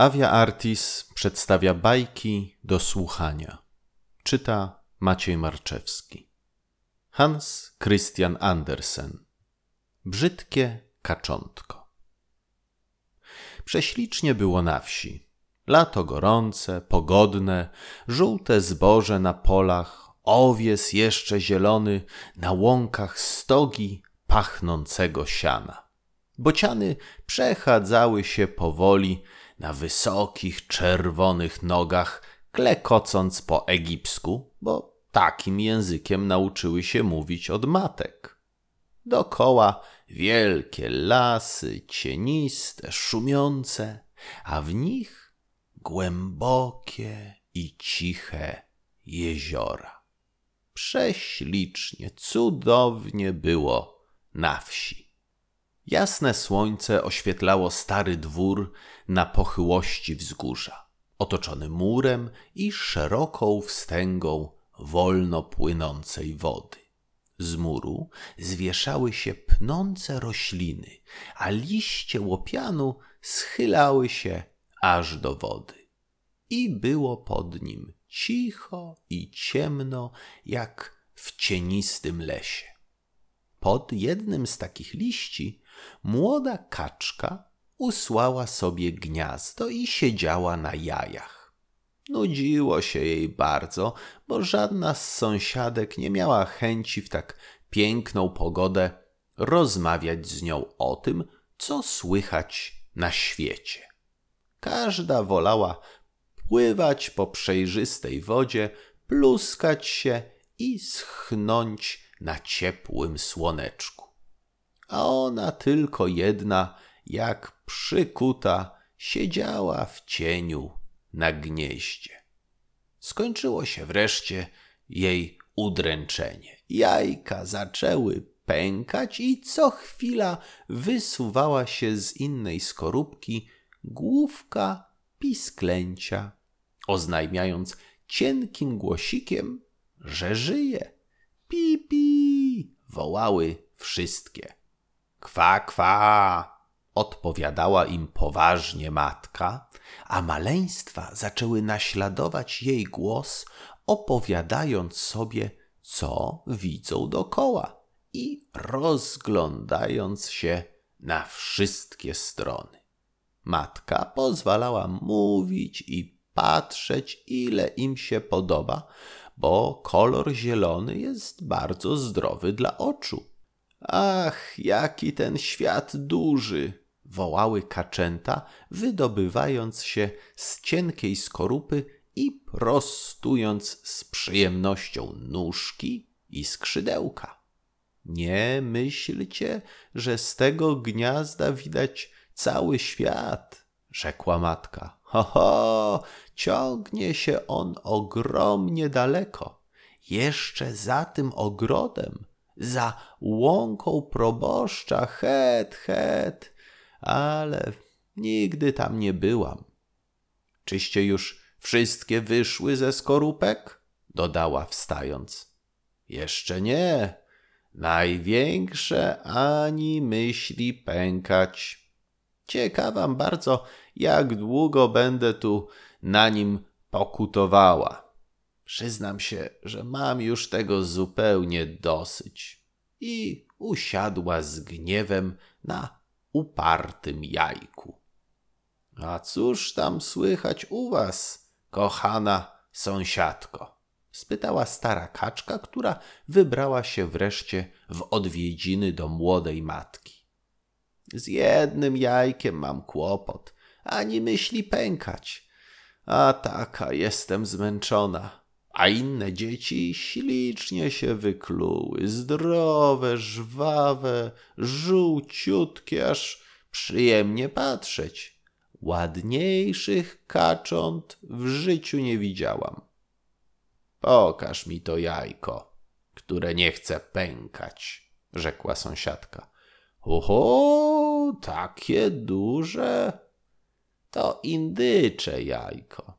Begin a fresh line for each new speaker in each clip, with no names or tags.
Avia Artis przedstawia bajki do słuchania. Czyta Maciej Marczewski. Hans Christian Andersen. Brzydkie kaczątko. Prześlicznie było na wsi. Lato gorące, pogodne, żółte zboże na polach, owies jeszcze zielony, na łąkach stogi pachnącego siana. Bociany przechadzały się powoli na wysokich, czerwonych nogach, klekocąc po egipsku, bo takim językiem nauczyły się mówić od matek. Dokoła wielkie lasy, cieniste, szumiące, a w nich głębokie i ciche jeziora. Prześlicznie, cudownie było na wsi. Jasne słońce oświetlało stary dwór na pochyłości wzgórza, otoczony murem i szeroką wstęgą wolno płynącej wody. Z muru zwieszały się pnące rośliny, a liście łopianu schylały się aż do wody. I było pod nim cicho i ciemno, jak w cienistym lesie. Pod jednym z takich liści młoda kaczka usłała sobie gniazdo i siedziała na jajach. Nudziło się jej bardzo, bo żadna z sąsiadek nie miała chęci w tak piękną pogodę rozmawiać z nią o tym, co słychać na świecie. Każda wolała pływać po przejrzystej wodzie, pluskać się i schnąć na ciepłym słoneczku a ona tylko jedna, jak przykuta, siedziała w cieniu na gnieździe. Skończyło się wreszcie jej udręczenie. Jajka zaczęły pękać i co chwila wysuwała się z innej skorupki główka pisklęcia, oznajmiając cienkim głosikiem, że żyje. Pi, pi, wołały wszystkie. Kwa, kwa, odpowiadała im poważnie matka, a maleństwa zaczęły naśladować jej głos, opowiadając sobie, co widzą dokoła i rozglądając się na wszystkie strony. Matka pozwalała mówić i patrzeć, ile im się podoba, bo kolor zielony jest bardzo zdrowy dla oczu. Ach, jaki ten świat duży! wołały kaczęta, wydobywając się z cienkiej skorupy i prostując z przyjemnością nóżki i skrzydełka. Nie myślcie, że z tego gniazda widać cały świat, rzekła matka. Ho, ho, ciągnie się on ogromnie daleko. Jeszcze za tym ogrodem za łąką proboszcza, het, het, ale nigdy tam nie byłam. Czyście już wszystkie wyszły ze skorupek? dodała wstając. Jeszcze nie. Największe ani myśli pękać. Ciekawam bardzo, jak długo będę tu na nim pokutowała. Przyznam się, że mam już tego zupełnie dosyć. I usiadła z gniewem na upartym jajku. A cóż tam słychać u was, kochana sąsiadko? spytała stara kaczka, która wybrała się wreszcie w odwiedziny do młodej matki. Z jednym jajkiem mam kłopot, ani myśli pękać. A taka jestem zmęczona a inne dzieci ślicznie się wykluły, zdrowe, żwawe, żółciutkie, aż przyjemnie patrzeć. Ładniejszych kacząt w życiu nie widziałam. Pokaż mi to jajko, które nie chce pękać, rzekła sąsiadka. Oho, takie duże. To indycze jajko.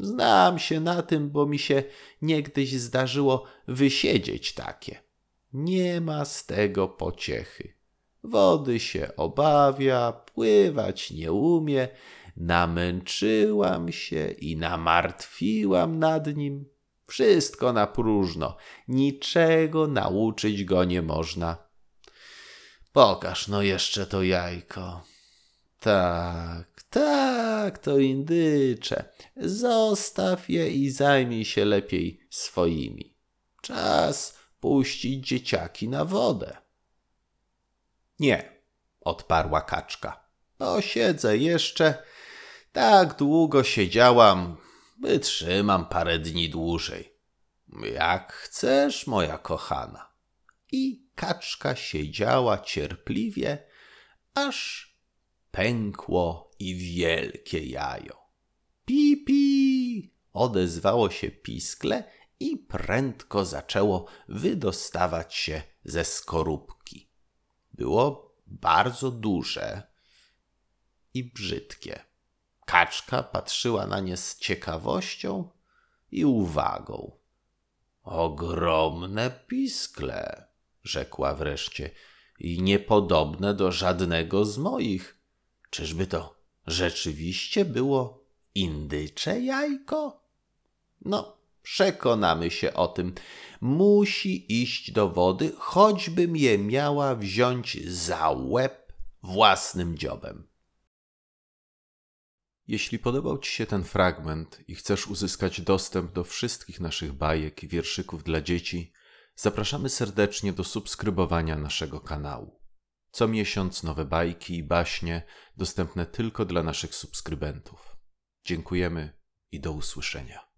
Znam się na tym, bo mi się niegdyś zdarzyło wysiedzieć takie. Nie ma z tego pociechy. Wody się obawia, pływać nie umie. Namęczyłam się i namartwiłam nad nim. Wszystko na próżno, niczego nauczyć go nie można. Pokaż no jeszcze to jajko. Tak, tak, to indycze. Zostaw je i zajmij się lepiej swoimi. Czas puścić dzieciaki na wodę. Nie, odparła kaczka. Posiedzę jeszcze. Tak długo siedziałam, wytrzymam parę dni dłużej. Jak chcesz, moja kochana. I kaczka siedziała cierpliwie, aż pękło i wielkie jajo. Pipi! Odezwało się piskle i prędko zaczęło wydostawać się ze skorupki. Było bardzo duże i brzydkie. Kaczka patrzyła na nie z ciekawością i uwagą. Ogromne piskle, rzekła wreszcie, i niepodobne do żadnego z moich. Czyżby to rzeczywiście było indycze jajko? No, przekonamy się o tym. Musi iść do wody, choćbym je miała wziąć za łeb własnym dziobem. Jeśli podobał Ci się ten fragment i chcesz uzyskać dostęp do wszystkich naszych bajek i wierszyków dla dzieci, zapraszamy serdecznie do subskrybowania naszego kanału. Co miesiąc nowe bajki i baśnie dostępne tylko dla naszych subskrybentów. Dziękujemy i do usłyszenia.